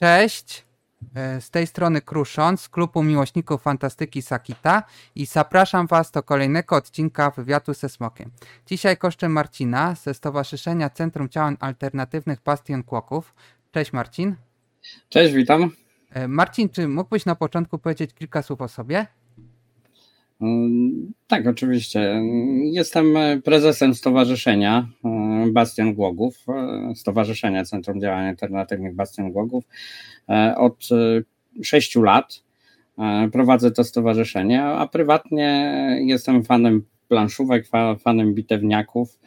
Cześć, e, z tej strony Kruszon z klubu miłośników fantastyki Sakita i zapraszam Was do kolejnego odcinka wywiadu ze Smokiem. Dzisiaj kosztem Marcina ze Stowarzyszenia Centrum Działań Alternatywnych Bastion Kłoków. Cześć Marcin. Cześć, witam. E, Marcin, czy mógłbyś na początku powiedzieć kilka słów o sobie? Mm, tak, oczywiście. Jestem prezesem Stowarzyszenia e, Bastion Głogów, e, Stowarzyszenia Centrum Działań Alternatywnych Bastion Głogów od sześciu lat. Prowadzę to stowarzyszenie, a prywatnie jestem fanem planszówek, fanem bitewniaków,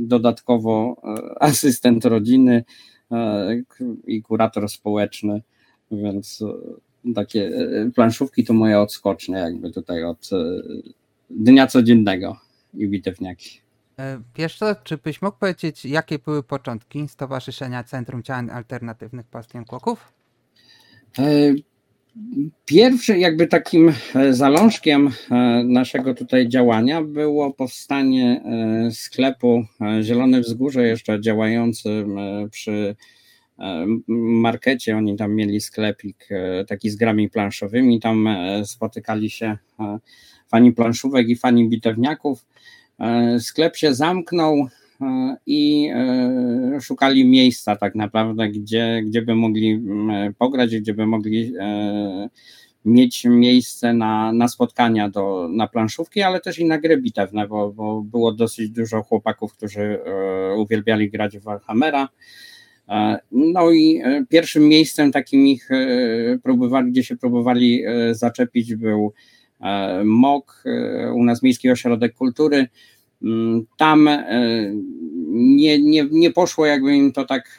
dodatkowo asystent rodziny i kurator społeczny, więc takie e, planszówki to moje odskoczne jakby tutaj od e, dnia codziennego i bitewniaki. E, wiesz co, czy byś mógł powiedzieć, jakie były początki Stowarzyszenia Centrum Działań Alternatywnych Bastion Kłoków? Pierwszy jakby takim zalążkiem naszego tutaj działania było powstanie sklepu Zielone Wzgórze, jeszcze działający przy markecie, oni tam mieli sklepik e, taki z grami planszowymi, tam e, spotykali się e, fani planszówek i fani bitewniaków. Sklep się zamknął i szukali miejsca tak naprawdę, gdzie, gdzie by mogli pograć, gdzie by mogli mieć miejsce na, na spotkania do, na planszówki, ale też i na gry bitewne, bo, bo było dosyć dużo chłopaków, którzy uwielbiali grać w Warhammera. No i e, pierwszym miejscem takim ich e, próbowali, gdzie się próbowali e, zaczepić był MOK, u nas Miejski Ośrodek Kultury. Mm, tam nie, nie, nie poszło jakby im to tak,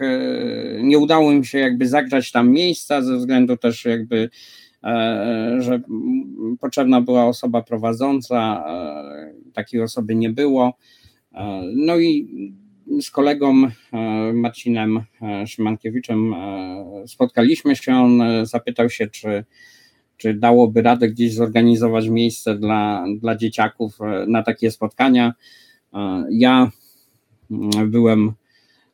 nie udało im się jakby zagrać tam miejsca ze względu też jakby, że potrzebna była osoba prowadząca, takiej osoby nie było. No i z kolegą e, Marcinem e, Szymankiewiczem e, spotkaliśmy się. On zapytał się, czy, czy dałoby radę gdzieś zorganizować miejsce dla, dla dzieciaków na takie spotkania. Ja byłem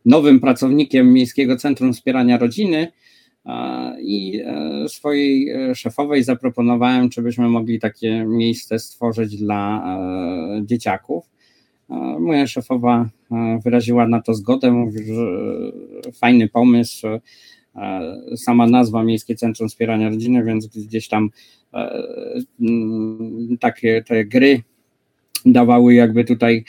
nowym pracownikiem Miejskiego Centrum Wspierania Rodziny i swojej szefowej zaproponowałem, czy byśmy mogli takie miejsce stworzyć dla dzieciaków. Moja szefowa wyraziła na to zgodę, mówi, że fajny pomysł. Sama nazwa Miejskie Centrum Wspierania Rodziny, więc gdzieś tam takie te gry dawały jakby tutaj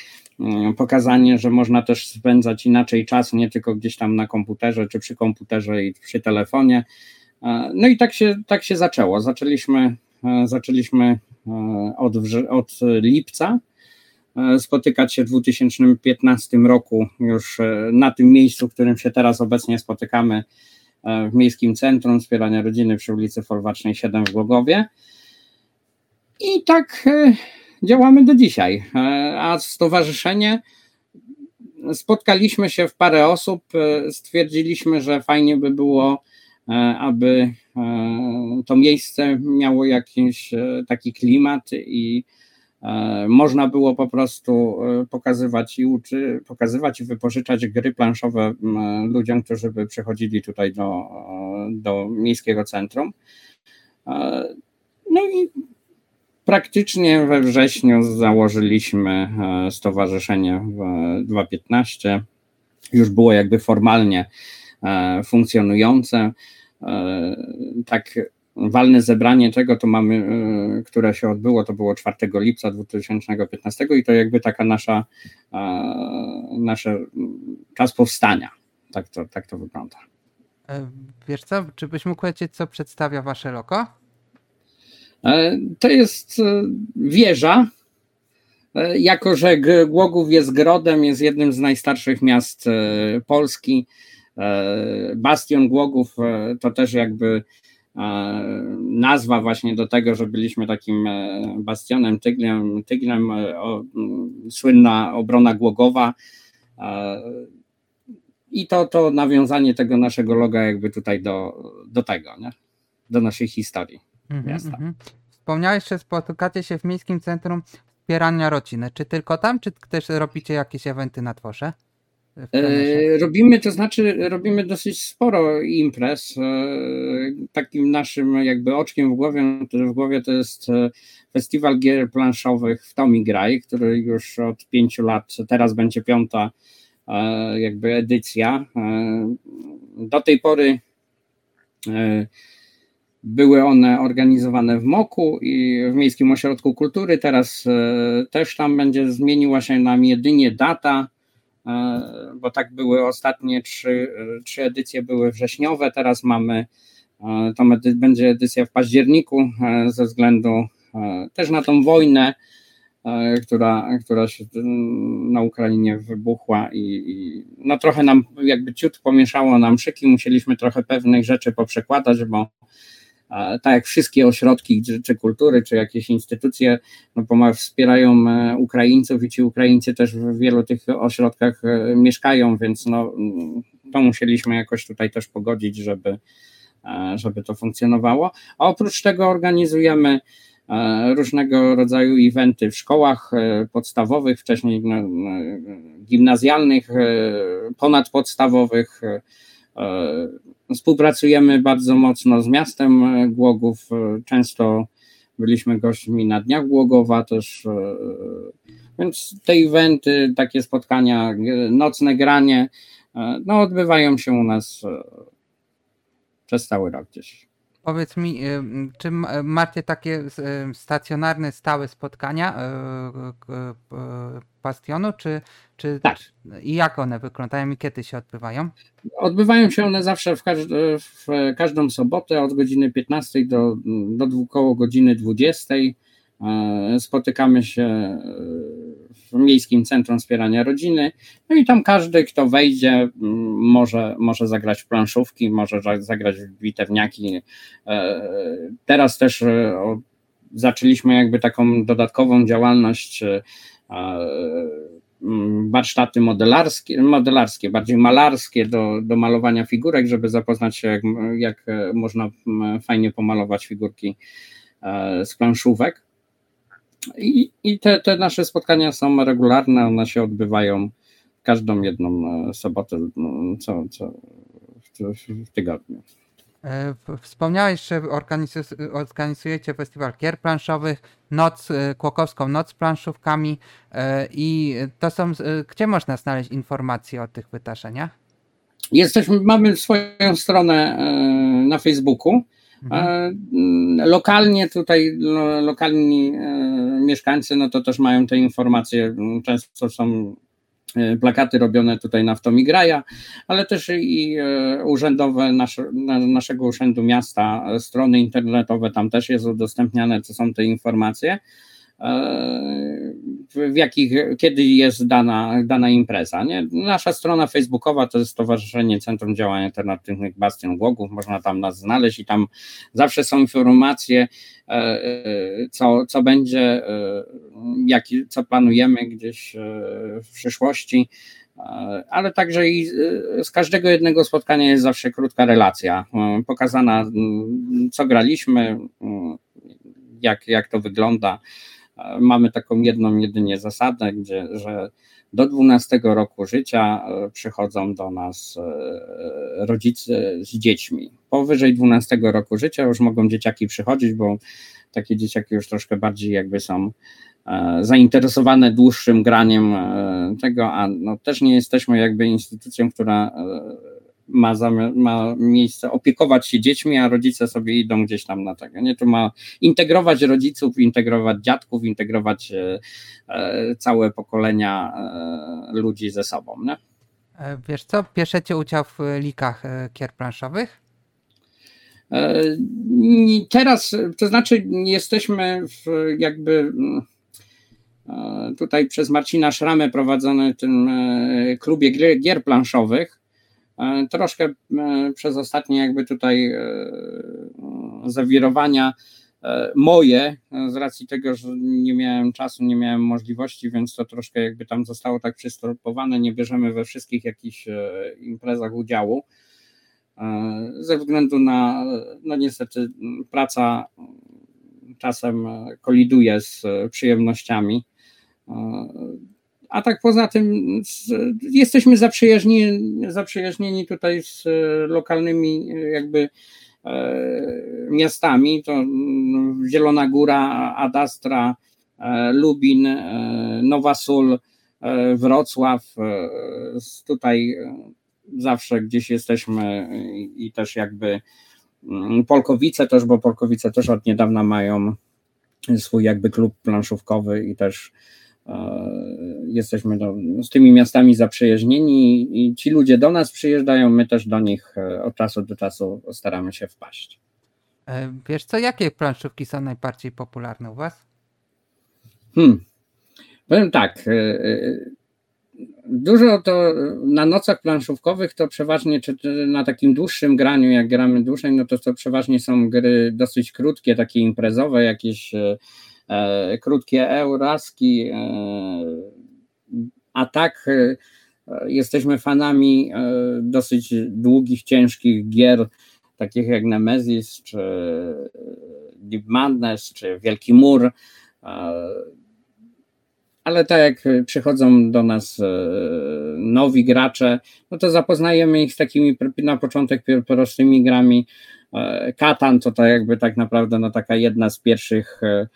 pokazanie, że można też spędzać inaczej czas, nie tylko gdzieś tam na komputerze, czy przy komputerze i przy telefonie. No i tak się, tak się zaczęło. Zaczęliśmy, zaczęliśmy od, od lipca E, spotykać się w 2015 roku już e, na tym miejscu, w którym się teraz obecnie spotykamy e, w Miejskim Centrum Wspierania Rodziny przy ulicy Folwarcznej 7 w Głogowie. I tak działamy do dzisiaj. A stowarzyszenie spotkaliśmy się w parę osób, stwierdziliśmy, że fajnie by było, aby to miejsce miało jakiś taki klimat i E, można było po prostu e, pokazywać i uczy, pokazywać i wypożyczać gry planszowe ludziom, którzy by przychodzili tutaj do, do miejskiego centrum. E, no i praktycznie we wrześniu założyliśmy stowarzyszenie w 2015. Już było jakby formalnie funkcjonujące. Tak walne zebranie tego to mamy, e, które się odbyło, to było 4 lipca 2015 i to jakby taka nasza, e, nasz czas powstania. Tak to, tak to wygląda. E, wiesz co, czy byś mógł powiedzieć, co przedstawia wasze loko? To jest wieża. Jako, że Głogów jest grodem, jest jednym z najstarszych miast Polski. Bastion Głogów to też jakby nazwa właśnie do tego, że byliśmy takim e, bastionem, tyglem, tyglem e, o, słynna obrona Głogowa i to, to nawiązanie tego naszego loga jakby tutaj do, do tego, nie? do naszej historii mm -hmm, miasta. Mm -hmm. Wspomniałeś, że spotykacie się w Miejskim Centrum Wspierania Rodziny. Czy tylko tam, czy też robicie jakieś eventy na dworze? Robimy, to znaczy robimy dosyć sporo imprez. Takim naszym jakby oczkiem w głowie, w głowie to jest festiwal gier planszowych w Tomigraj, który już od pięciu lat, teraz będzie piąta jakby edycja. Do tej pory były one organizowane w MOKU i w Miejskim Ośrodku Kultury. Teraz e, też tam będzie zmieniła się nam jedynie data, e, bo tak były ostatnie trzy, e, trzy edycje były wrześniowe. Teraz mamy, to będzie edycja w październiku ze względu też na tą wojnę, która, która się na Ukrainie wybuchła i, i no trochę nam jakby ciut pomieszało nam szyki, musieliśmy trochę pewnych rzeczy poprzekładać, bo tak jak wszystkie ośrodki, czy, kultury, czy jakieś instytucje no, wspierają e, Ukraińców i ci Ukraińcy też w wielu tych ośrodkach e, mieszkają, więc no, mm, to musieliśmy jakoś tutaj też pogodzić, żeby, e, żeby to funkcjonowało. A oprócz tego organizujemy różnego rodzaju eventy w szkołach podstawowych, wcześniej no, gimnazjalnych, ponadpodstawowych, Współpracujemy bardzo mocno z miastem Głogów. Często byliśmy gośćmi na Dniach Głogowa też. Więc te eventy, takie spotkania, nocne granie, no odbywają się u nas przez cały rok gdzieś. Powiedz mi, y, czy macie takie y, stacjonarne, stałe spotkania y, Bastionu, czy, czy, tak. i jak one wyglądają i kiedy się odbywają? Odbywają się one zawsze w, każd w każdą sobotę od godziny 15 do, do około godziny 20. E, spotykamy się e, w Miejskim Centrum Wspierania Rodziny. No i tam każdy, kto wejdzie, może, może zagrać w planszówki, może zagrać w bitewniaki. E, teraz też zaczęliśmy jakby taką dodatkową działalność warsztaty modelarskie, modelarskie bardziej malarskie do, do malowania figurek, żeby zapoznać się, jak, jak można fajnie pomalować figurki z planszówek. I, i te, te nasze spotkania są regularne, one się odbywają każdą jedną e, sobotę co, co w, tygodniu. E, wspomniałeś, że organizujecie festiwal gier planszowych, noc, e, Kłokowską Noc z planszówkami i to są, gdzie można znaleźć informacje o tych wydarzeniach? Jesteśmy, mamy swoją stronę na Facebooku. Mhm. Lokalnie tutaj, lokalni mieszkańcy, no to też mają te informacje, często są e, plakaty robione tutaj na Wtomigraja, ale też i e, urzędowe nasze, naszego Urzędu Miasta, strony internetowe, tam też jest udostępniane, co są te informacje w jakich, kiedy jest dana, dana impreza. Nie? Nasza strona facebookowa to jest Stowarzyszenie Centrum Działań Alternatywnych Bastion Głogów, można tam nas znaleźć i tam zawsze są informacje, e, e, co, co będzie, e, jak, co planujemy gdzieś w przyszłości ale także i z każdego jednego spotkania jest zawsze krótka relacja, pokazana co graliśmy, jak, jak to wygląda, mamy taką jedną jedynie zasadę, gdzie, że do 12 roku życia e, przychodzą do nas e, rodzice z dziećmi. Powyżej 12 roku życia już mogą dzieciaki przychodzić, bo takie dzieciaki już troszkę bardziej jakby są e, zainteresowane dłuższym graniem tego, a no też nie jesteśmy jakby instytucją, która ma, ma miejsce opiekować się dziećmi, a rodzice sobie idą gdzieś tam na tego. Nie? To ma integrować rodziców, integrować dziadków, integrować e, e, całe pokolenia e, ludzi ze sobą. Nie? Wiesz co, bierzecie udział w likach kier planszowych? Teraz, to znaczy jesteśmy w jakby tutaj przez Marcina Szramę prowadzony tym klubie gier planszowych, E, troszkę e, przez ostatnie jakby tutaj e, zawirowania moje, z racji tego, że nie miałem czasu, nie miałem możliwości, więc to troszkę jakby tam zostało tak przystępowane, nie bierzemy we wszystkich jakichś imprezach udziału, ze względu na, no niestety praca czasem koliduje z przyjemnościami, a tak poza tym jesteśmy zaprzyjaźnieni, zaprzyjaźnieni tutaj z lokalnymi jakby miastami, to Zielona Góra, Adastra, Lubin, Nowa Sól, Wrocław, tutaj zawsze gdzieś jesteśmy i też jakby Polkowice też, bo Polkowice też od niedawna mają swój jakby klub planszówkowy i też e, jesteśmy do, z tymi miastami zaprzyjaźnieni i ci ludzie do nas przyjeżdżają, my też do nich e, od czasu do czasu staramy się wpaść. E, wiesz co, jakie planszówki są najbardziej popularne u Was? Hmm. Powiem tak, Dużo to na nocach planszówkowych to przeważnie, czy na takim dłuższym graniu, jak gramy dłużej, no to to przeważnie są gry dosyć krótkie, takie imprezowe, jakieś e, e krótkie euraski, e, a tak e, jesteśmy fanami e, dosyć długich, ciężkich gier, takich jak Nemesis, czy Deep Madness, czy Wielki Mur ale tak jak przychodzą do nas e, nowi gracze, no to zapoznajemy ich z takimi na początek prostymi grami. E, Katan to tak jakby tak naprawdę no taka jedna z pierwszych e,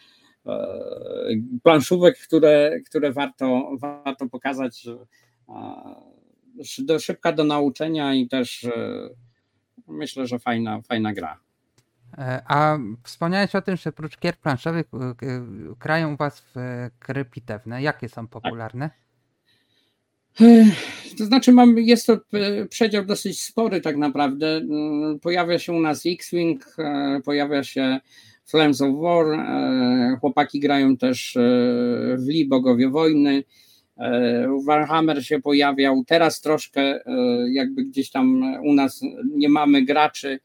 planszówek, które, które warto, warto pokazać. Do, szybka do nauczenia i też myślę, że fajna, fajna gra. E, a wspomniałeś o tym, że oprócz gier planszowych krają was w gry pitewne. Jakie są popularne? To znaczy, mam, jest to e, przedział dosyć spory, tak naprawdę. Mm, pojawia się u nas X-Wing, e, pojawia się Flames of War, chłopaki grają też w Lee Bogowie Wojny. Warhammer się pojawiał, teraz troszkę jakby gdzieś tam u nas nie mamy graczy,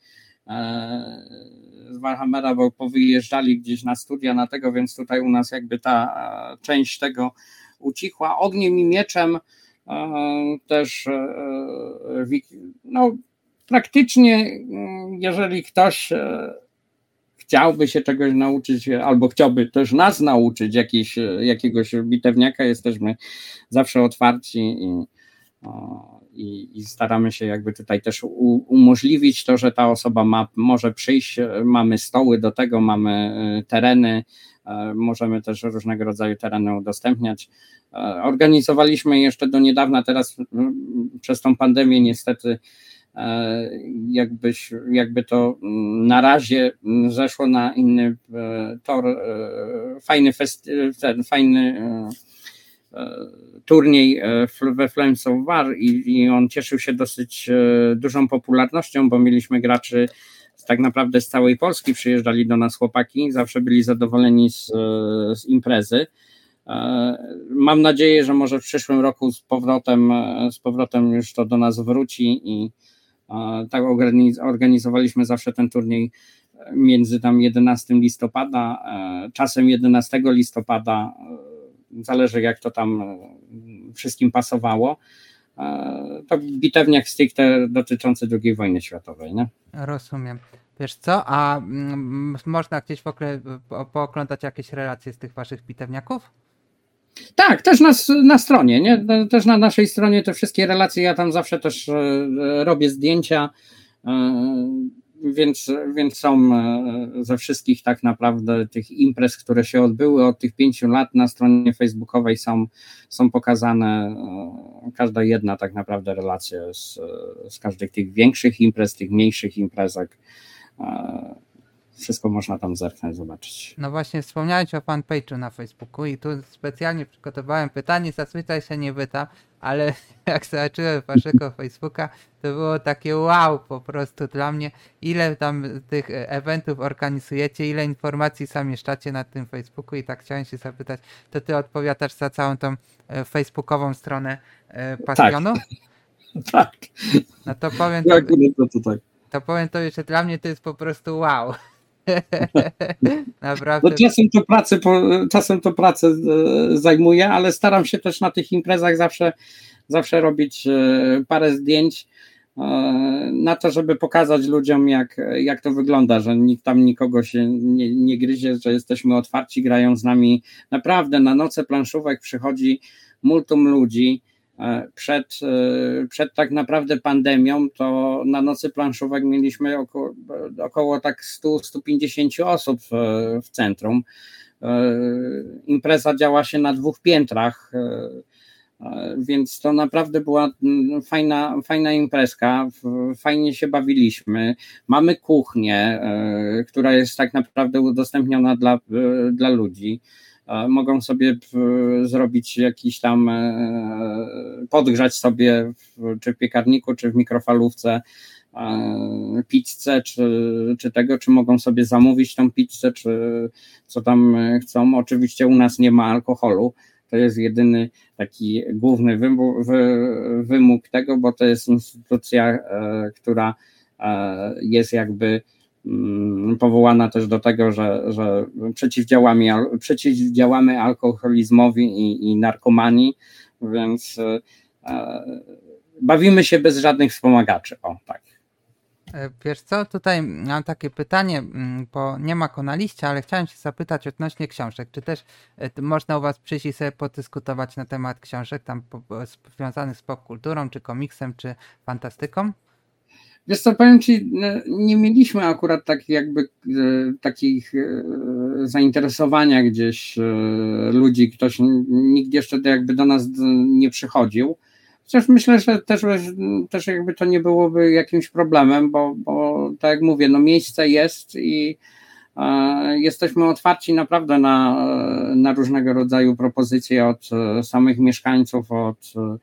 z Warhammera, bo powyjeżdżali gdzieś na studia na tego, więc tutaj u nas jakby ta e, część tego ucichła. Ogniem i mieczem e, też e, no, praktycznie jeżeli ktoś chciałby się czegoś nauczyć, albo chciałby też nas nauczyć jakiegoś bitewniaka, jesteśmy zawsze otwarci i, i, i, staramy się jakby tutaj też u, umożliwić to, że ta osoba ma, może przyjść, mamy stoły do tego, mamy e, tereny, e, możemy też różnego rodzaju tereny udostępniać. E, organizowaliśmy jeszcze do niedawna, teraz przez tą pandemię niestety jakbyś, jakby to na razie zeszło na inny tor, fajny, fest, fajny turniej e, we Flames of War i, i on cieszył się dosyć e, dużą popularnością, bo mieliśmy graczy tak naprawdę z całej Polski, przyjeżdżali do nas chłopaki, zawsze byli zadowoleni z, e, z imprezy. Mam nadzieję, że może w przyszłym roku z powrotem, z powrotem już to do nas wróci i tak organizowaliśmy zawsze ten turniej między tam 11 listopada, czasem 11 listopada zależy jak to tam e, wszystkim pasowało. E, to bitewniak stricte dotyczący II wojny światowej. Nie? Rozumiem. Wiesz co, a mm, można gdzieś w ogóle pooglądać jakieś relacje z tych waszych bitewniaków? Tak, też na, na stronie, nie? Też na naszej stronie te wszystkie relacje, ja tam zawsze też e, robię zdjęcia więc, więc są e, ze wszystkich tak naprawdę tych imprez, które się odbyły od tych pięciu lat na stronie facebookowej są, są pokazane e, każda jedna tak naprawdę relacja z, z każdych tych większych imprez, tych mniejszych imprezek. E, wszystko można tam zerknąć, zobaczyć. No właśnie, wspomniałeś o fanpage'u na Facebooku i tu specjalnie przygotowałem pytanie, zazwyczaj się nie pytam, ale jak zobaczyłem waszego Facebooka, to było takie wow po prostu dla mnie, ile tam tych eventów organizujecie, ile informacji zamieszczacie na tym Facebooku i tak chciałem się zapytać, to ty odpowiadasz za całą tą e, facebookową stronę e, pasjonu? Tak. tak. No to powiem to, to, to, tak. to powiem to, że dla mnie to jest po prostu wow. Naprawdę. No, czasem to pracę, czasem to pracę e, zajmuje, ale staram się też na tych imprezach zawsze, zawsze robić e, parę zdjęć. na to, żeby pokazać ludziom, jak, jak to wygląda, że nikt tam nikogo się nie, nie gryzie, że jesteśmy otwarci, grają z nami. Naprawdę na noce planszówek przychodzi multum ludzi. E, przed, e, przed tak naprawdę pandemią, to na nocy planszówek mieliśmy około, około tak 100-150 osób w, centrum. E, impreza działa się na dwóch piętrach więc to naprawdę była mm, fajna, fajna imprezka, fajnie się bawiliśmy. Mamy kuchnię, e, która jest tak naprawdę udostępniona dla, e, dla ludzi. Mogą sobie zrobić jakiś tam, e, podgrzać sobie, czy w piekarniku, czy w mikrofalówce pizzę, czy, czy tego, czy mogą sobie zamówić tą pizzę, czy co tam chcą. Oczywiście u nas nie ma alkoholu, to jest jedyny taki główny wymóg, tego, bo to jest instytucja, e, która e, jest jakby powołana też do tego, że, że przeciwdziałamy, przeciwdziałamy alkoholizmowi i, i narkomanii, więc e, bawimy się bez żadnych wspomagaczy. O, tak. E, wiesz co, tutaj mam takie pytanie, mm, bo nie ma go na liście, ale chciałem się zapytać odnośnie książek. Czy też e, można u Was przyjść i sobie podyskutować na temat książek tam związanych z popkulturą, czy komiksem, czy fantastyką? Wiesz co, powiem Ci, nie mieliśmy akurat tak jakby e, takich zainteresowania gdzieś ludzi, ktoś, nikt jeszcze jakby do nas nie przychodził. Chociaż myślę, że też, też jakby to nie byłoby jakimś problemem, bo, bo tak jak mówię, no miejsce jest i e, jesteśmy otwarci naprawdę na, na różnego rodzaju propozycje od e, samych mieszkańców, od e,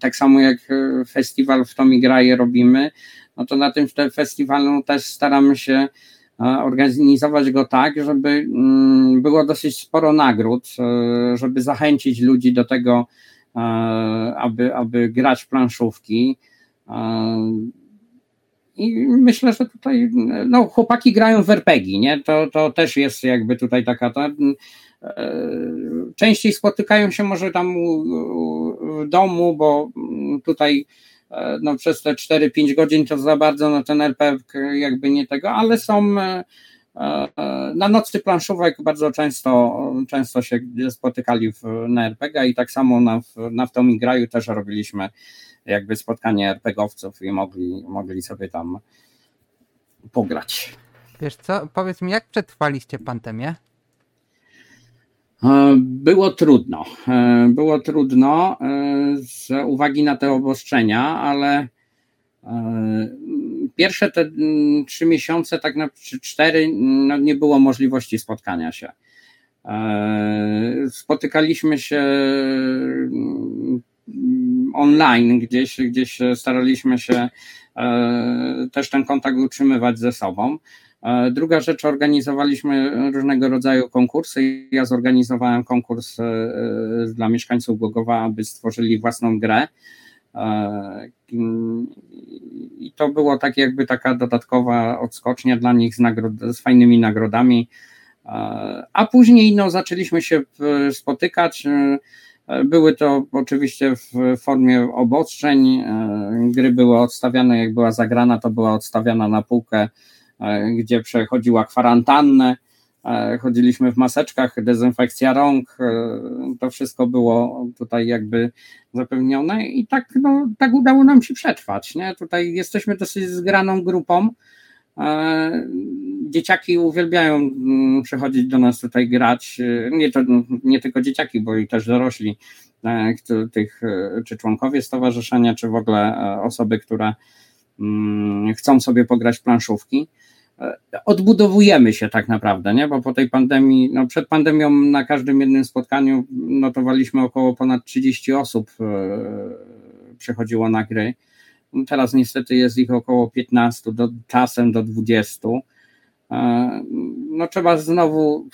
tak samo jak festiwal w Tomigraje robimy, no to na tym festiwalu też staramy się organizować go tak, żeby mm, było dosyć sporo nagród, żeby zachęcić ludzi do tego, E, aby, aby grać planszówki. E, I myślę, że tutaj no, chłopaki grają w RPG, nie? To, to też jest jakby tutaj taka. Ta, e, częściej spotykają się może tam w domu, bo tutaj no, przez te 4-5 godzin to za bardzo no, ten RPG jakby nie tego, ale są E, na nocy planszówek bardzo często, często się spotykali w, na RPG i tak samo na, na w tym graju też robiliśmy jakby spotkanie RPGowców i mogli, mogli sobie tam pograć. Wiesz co, powiedz mi, jak przetrwaliście pandemię? E, było trudno. E, było trudno z uwagi na te obostrzenia, ale pierwsze te trzy miesiące, tak na czy cztery, no nie było możliwości spotkania się. E, spotykaliśmy się online, gdzieś, gdzieś staraliśmy się e, też ten kontakt utrzymywać ze sobą. E, druga rzecz, organizowaliśmy różnego rodzaju konkursy. Ja zorganizowałem konkurs dla mieszkańców Głogowa, aby stworzyli własną grę. I to było tak jakby taka dodatkowa odskocznia dla nich z, nagrod, z fajnymi nagrodami. A później no, zaczęliśmy się spotykać. Były to oczywiście w formie obostrzeń. Gry były odstawiane, jak była zagrana, to była odstawiana na półkę, gdzie przechodziła kwarantannę. E, chodziliśmy w maseczkach, dezynfekcja rąk, e, to wszystko było tutaj jakby zapewnione i tak, no, tak udało nam się przetrwać. Nie? Tutaj jesteśmy dosyć zgraną grupą. E, dzieciaki uwielbiają mm, przychodzić do nas tutaj grać. Nie, to, nie tylko dzieciaki, bo i też dorośli, tych, czy członkowie stowarzyszenia, czy w ogóle osoby, które mm, chcą sobie pograć planszówki odbudowujemy się tak naprawdę, nie? bo po tej pandemii, no przed pandemią na każdym jednym spotkaniu notowaliśmy około ponad 30 osób e, przychodziło na gry. Teraz niestety jest ich około 15, do, czasem do 20. E, no trzeba znowu,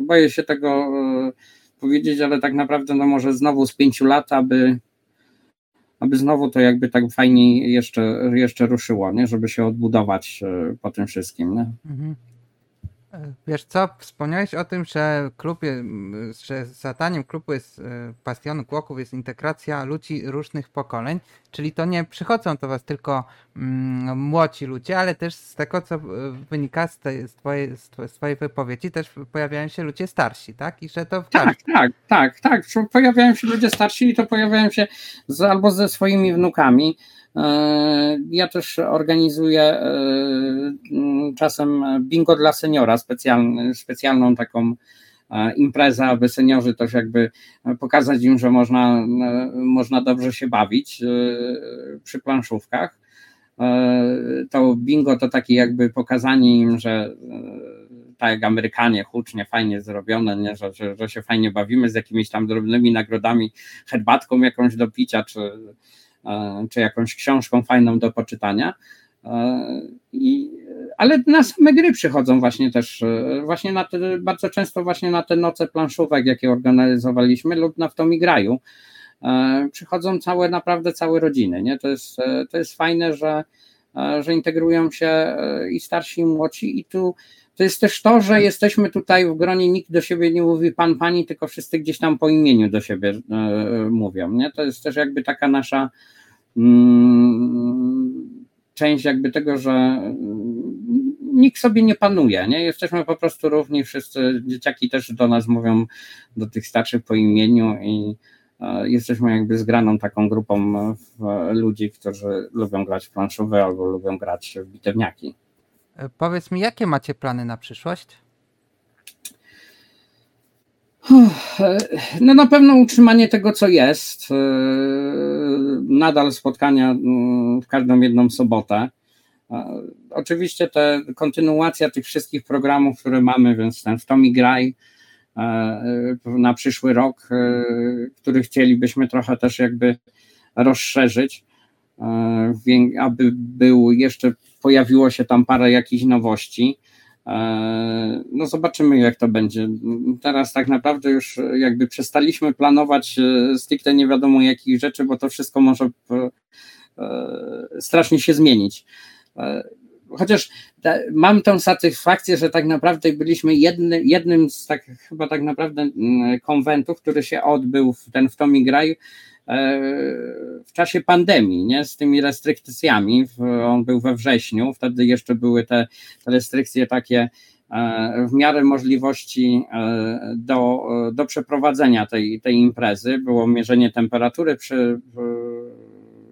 boję się tego e, powiedzieć, ale tak naprawdę no może znowu z pięciu lat, aby aby znowu to jakby tak fajnie jeszcze, jeszcze ruszyło, nie? żeby się odbudować e, po tym wszystkim. Nie? Mhm. Wiesz co, wspomniałeś o tym, że klub, je- że zadaniem klubu jest e, Bastionu Kłoków jest integracja ludzi różnych pokoleń, czyli to nie przychodzą do was tylko młodzi ludzie, ale też z tego, co e, wynika z, tej, z, twojej, z tw- z twojej wypowiedzi, też pojawiają się ludzie starsi, tak? I że to w Tak, tak, tak, tak. Pojawiają się ludzie starsi i to pojawiają się z, albo ze swoimi wnukami. E, Ja też organizuję e, m, czasem bingo dla seniora, specjalny, specjalną taką imprezę, aby seniorzy też jakby pokazać im, że można, można dobrze się bawić przy planszówkach. E, To bingo to takie jakby pokazanie im, że e, tak jak Amerykanie, hucznie, fajnie zrobione, nie? Że, że, że się fajnie bawimy z jakimiś tam drobnymi nagrodami, herbatką jakąś do picia, czy, e, czy jakąś książką fajną do poczytania. I, ale na same gry przychodzą właśnie też, właśnie na te, bardzo często właśnie na te noce planszówek, jakie organizowaliśmy, lub na w Tomi Graju. E, Przychodzą całe, naprawdę całe rodziny. Nie? To, jest, e, to jest fajne, że, e, że integrują się i starsi, i młodsi, i tu to jest też to, że jesteśmy tutaj w gronie, nikt do siebie nie mówi pan, pani, tylko wszyscy gdzieś tam po imieniu do siebie mówią. Nie? To jest też jakby taka nasza mm, część jakby tego, że mm, nikt sobie nie panuje, nie? Jesteśmy po prostu równi, wszyscy dzieciaki też do nas mówią, do tych starszych po imieniu i jesteśmy jakby zgraną taką grupą e, ludzi, którzy lubią grać w planszowe albo lubią grać w bitewniaki. E, Powiedz mi, jakie macie plany na przyszłość? E, No na pewno utrzymanie tego, co jest. Nadal spotkania w każdą jedną sobotę. Oczywiście te kontynuacja tych wszystkich programów, które mamy, więc ten w Tomi Graj e, na przyszły rok, e, który chcielibyśmy trochę też jakby rozszerzyć, e, aby był jeszcze, pojawiło się tam parę jakichś nowości. E, No zobaczymy, jak to będzie. Teraz tak naprawdę już jakby przestaliśmy planować e, stricte nie wiadomo jakich rzeczy, bo to wszystko może e, e, strasznie się zmienić. Chociaż te, mam tą satysfakcję, że tak naprawdę byliśmy jedny, jednym z tak chyba tak naprawdę mm, konwentów, który się odbył w ten w Tomi Graj e, w czasie pandemii, nie? z tymi restrykcjami. On był we wrześniu, wtedy jeszcze były te te restrykcje takie e, w miarę możliwości e, do, do przeprowadzenia tej, tej imprezy. Było mierzenie temperatury przy,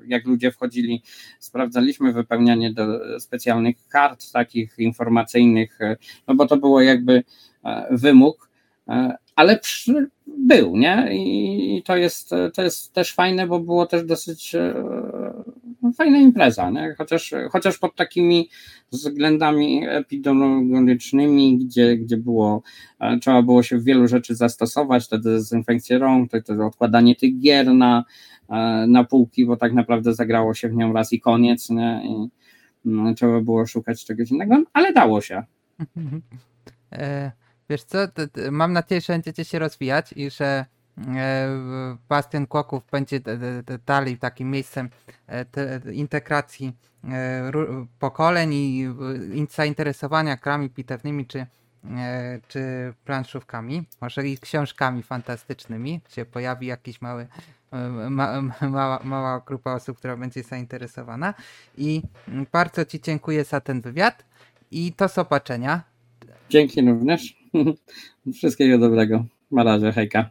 jak ludzie wchodzili, sprawdzaliśmy wypełnianie do specjalnych kart takich informacyjnych, e, no bo to było jakby e, wymóg, e, ale przy, był, nie? I to jest, to jest też fajne, bo było też dosyć no, fajna impreza, nie? Chociaż, chociaż pod takimi względami epidemiologicznymi, gdzie, gdzie było, trzeba było się w wielu rzeczy zastosować, te dezynfekcje rąk, te, odkładanie tych gier na, na półki, bo tak naprawdę zagrało się w nią raz i koniec, nie? I no, trzeba było szukać czegoś innego, ale dało się. E, Wiesz co, mam nadzieję, że będziecie się rozwijać i że e, Bastion Kłoków będzie dalej takim miejscem e, te- integracji e, pokoleń i e, in- zainteresowania grami bitewnymi czy, e, czy planszówkami, może i książkami fantastycznymi, się pojawi jakiś mały, e, ma, mała, mała grupa osób, która będzie zainteresowana i mm, bardzo Ci dziękuję za ten wywiad i do zobaczenia. Dzięki również. Wszystkiego dobrego. Na razie, hejka.